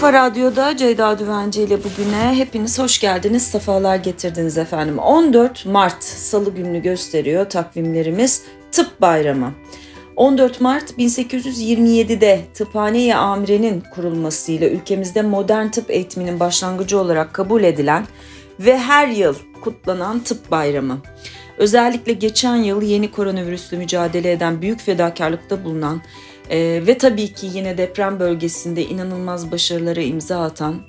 Kafa Radyo'da Ceyda Düvenci ile bugüne hepiniz hoş geldiniz, sefalar getirdiniz efendim. 14 Mart Salı gününü gösteriyor takvimlerimiz Tıp Bayramı. 14 Mart 1827'de Tıphane-i Amire'nin kurulmasıyla ülkemizde modern tıp eğitiminin başlangıcı olarak kabul edilen ve her yıl kutlanan Tıp Bayramı. Özellikle geçen yıl yeni koronavirüsle mücadele eden büyük fedakarlıkta bulunan e, ve tabii ki yine deprem bölgesinde inanılmaz başarılara imza atan,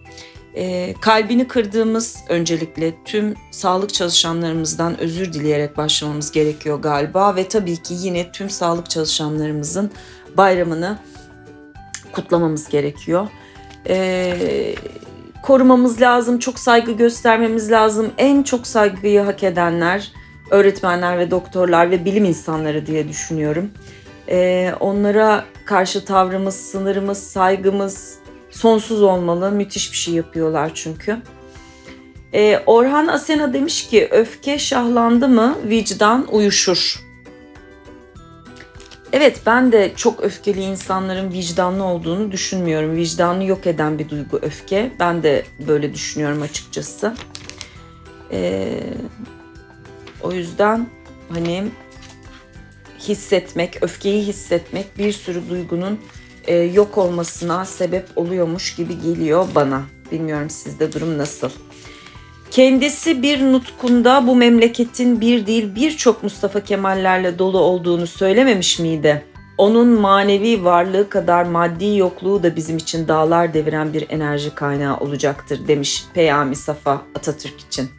e, kalbini kırdığımız öncelikle tüm sağlık çalışanlarımızdan özür dileyerek başlamamız gerekiyor galiba ve tabii ki yine tüm sağlık çalışanlarımızın bayramını kutlamamız gerekiyor. E, korumamız lazım, çok saygı göstermemiz lazım. En çok saygıyı hak edenler öğretmenler ve doktorlar ve bilim insanları diye düşünüyorum. Ee, onlara karşı tavrımız, sınırımız, saygımız sonsuz olmalı. Müthiş bir şey yapıyorlar çünkü. Ee, Orhan Asena demiş ki öfke şahlandı mı vicdan uyuşur. Evet ben de çok öfkeli insanların vicdanlı olduğunu düşünmüyorum. Vicdanı yok eden bir duygu öfke. Ben de böyle düşünüyorum açıkçası. Ee, o yüzden hani hissetmek, öfkeyi hissetmek bir sürü duygunun e, yok olmasına sebep oluyormuş gibi geliyor bana. Bilmiyorum sizde durum nasıl? Kendisi bir nutkunda bu memleketin bir değil birçok Mustafa Kemal'lerle dolu olduğunu söylememiş miydi? Onun manevi varlığı kadar maddi yokluğu da bizim için dağlar deviren bir enerji kaynağı olacaktır demiş Peyami Safa Atatürk için.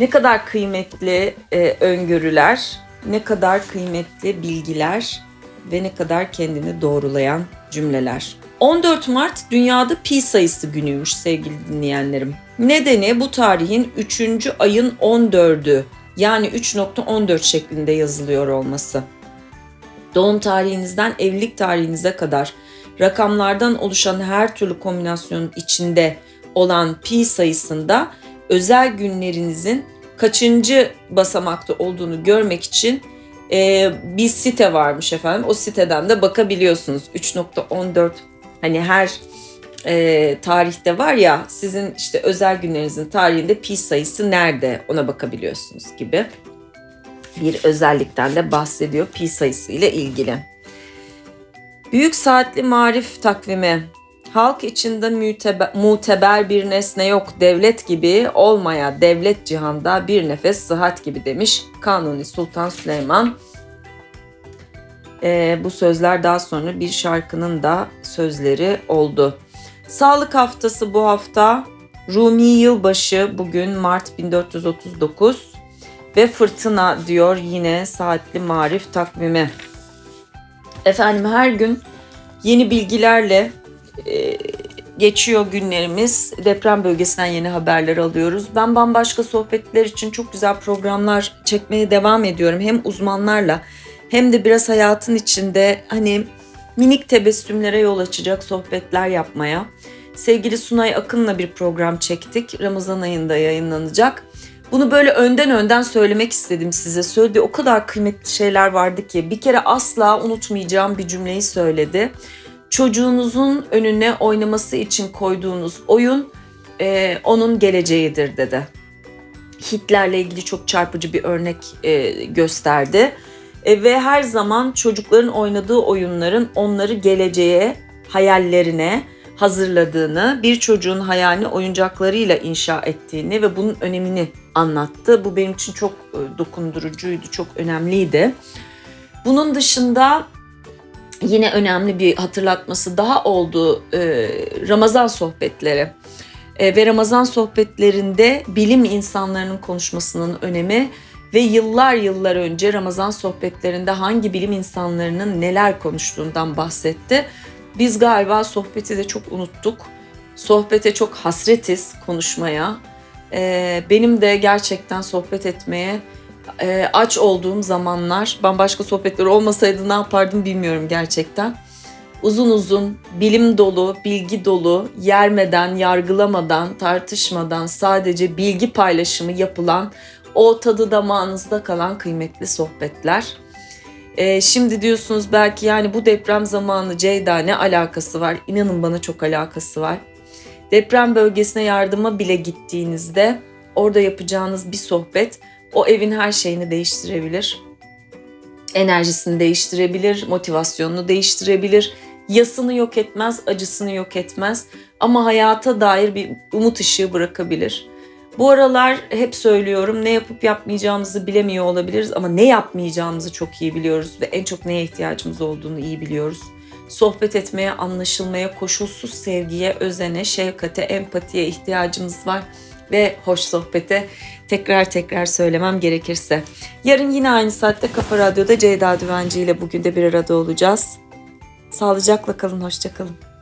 Ne kadar kıymetli e, öngörüler, ne kadar kıymetli bilgiler ve ne kadar kendini doğrulayan cümleler. 14 Mart dünyada pi sayısı günüymüş sevgili dinleyenlerim. Nedeni bu tarihin 3. ayın 14'ü yani 3.14 şeklinde yazılıyor olması. Doğum tarihinizden evlilik tarihinize kadar rakamlardan oluşan her türlü kombinasyonun içinde olan pi sayısında özel günlerinizin kaçıncı basamakta olduğunu görmek için e, bir site varmış efendim. O siteden de bakabiliyorsunuz. 3.14 hani her e, tarihte var ya sizin işte özel günlerinizin tarihinde pi sayısı nerede ona bakabiliyorsunuz gibi bir özellikten de bahsediyor pi sayısı ile ilgili. Büyük saatli marif takvimi halk içinde müteber, muteber bir nesne yok devlet gibi olmaya devlet cihanda bir nefes sıhhat gibi demiş Kanuni Sultan Süleyman. Ee, bu sözler daha sonra bir şarkının da sözleri oldu. Sağlık haftası bu hafta Rumi yılbaşı bugün Mart 1439 ve fırtına diyor yine saatli marif takvimi. Efendim her gün yeni bilgilerle e, geçiyor günlerimiz. Deprem bölgesinden yeni haberler alıyoruz. Ben bambaşka sohbetler için çok güzel programlar çekmeye devam ediyorum. Hem uzmanlarla hem de biraz hayatın içinde hani minik tebessümlere yol açacak sohbetler yapmaya. Sevgili Sunay Akın'la bir program çektik. Ramazan ayında yayınlanacak. Bunu böyle önden önden söylemek istedim size. Söylediği o kadar kıymetli şeyler vardı ki bir kere asla unutmayacağım bir cümleyi söyledi çocuğunuzun önüne oynaması için koyduğunuz oyun e, onun geleceğidir dedi. Hitler'le ilgili çok çarpıcı bir örnek e, gösterdi. E, ve her zaman çocukların oynadığı oyunların onları geleceğe, hayallerine hazırladığını, bir çocuğun hayalini oyuncaklarıyla inşa ettiğini ve bunun önemini anlattı. Bu benim için çok e, dokundurucuydu, çok önemliydi. Bunun dışında yine önemli bir hatırlatması daha oldu e, Ramazan sohbetleri. E, ve Ramazan sohbetlerinde bilim insanlarının konuşmasının önemi ve yıllar yıllar önce Ramazan sohbetlerinde hangi bilim insanlarının neler konuştuğundan bahsetti. Biz galiba sohbeti de çok unuttuk. Sohbete çok hasretiz konuşmaya. E, benim de gerçekten sohbet etmeye e, aç olduğum zamanlar bambaşka sohbetler olmasaydı ne yapardım bilmiyorum gerçekten. Uzun uzun, bilim dolu, bilgi dolu, yermeden, yargılamadan, tartışmadan sadece bilgi paylaşımı yapılan o tadı damağınızda kalan kıymetli sohbetler. Ee, şimdi diyorsunuz belki yani bu deprem zamanı Ceyda ne alakası var? İnanın bana çok alakası var. Deprem bölgesine yardıma bile gittiğinizde orada yapacağınız bir sohbet o evin her şeyini değiştirebilir. Enerjisini değiştirebilir, motivasyonunu değiştirebilir. Yasını yok etmez, acısını yok etmez ama hayata dair bir umut ışığı bırakabilir. Bu aralar hep söylüyorum ne yapıp yapmayacağımızı bilemiyor olabiliriz ama ne yapmayacağımızı çok iyi biliyoruz ve en çok neye ihtiyacımız olduğunu iyi biliyoruz. Sohbet etmeye, anlaşılmaya, koşulsuz sevgiye, özene, şefkate, empatiye ihtiyacımız var ve hoş sohbete tekrar tekrar söylemem gerekirse. Yarın yine aynı saatte Kafa Radyo'da Ceyda Düvenci ile bugün de bir arada olacağız. Sağlıcakla kalın, hoşça kalın.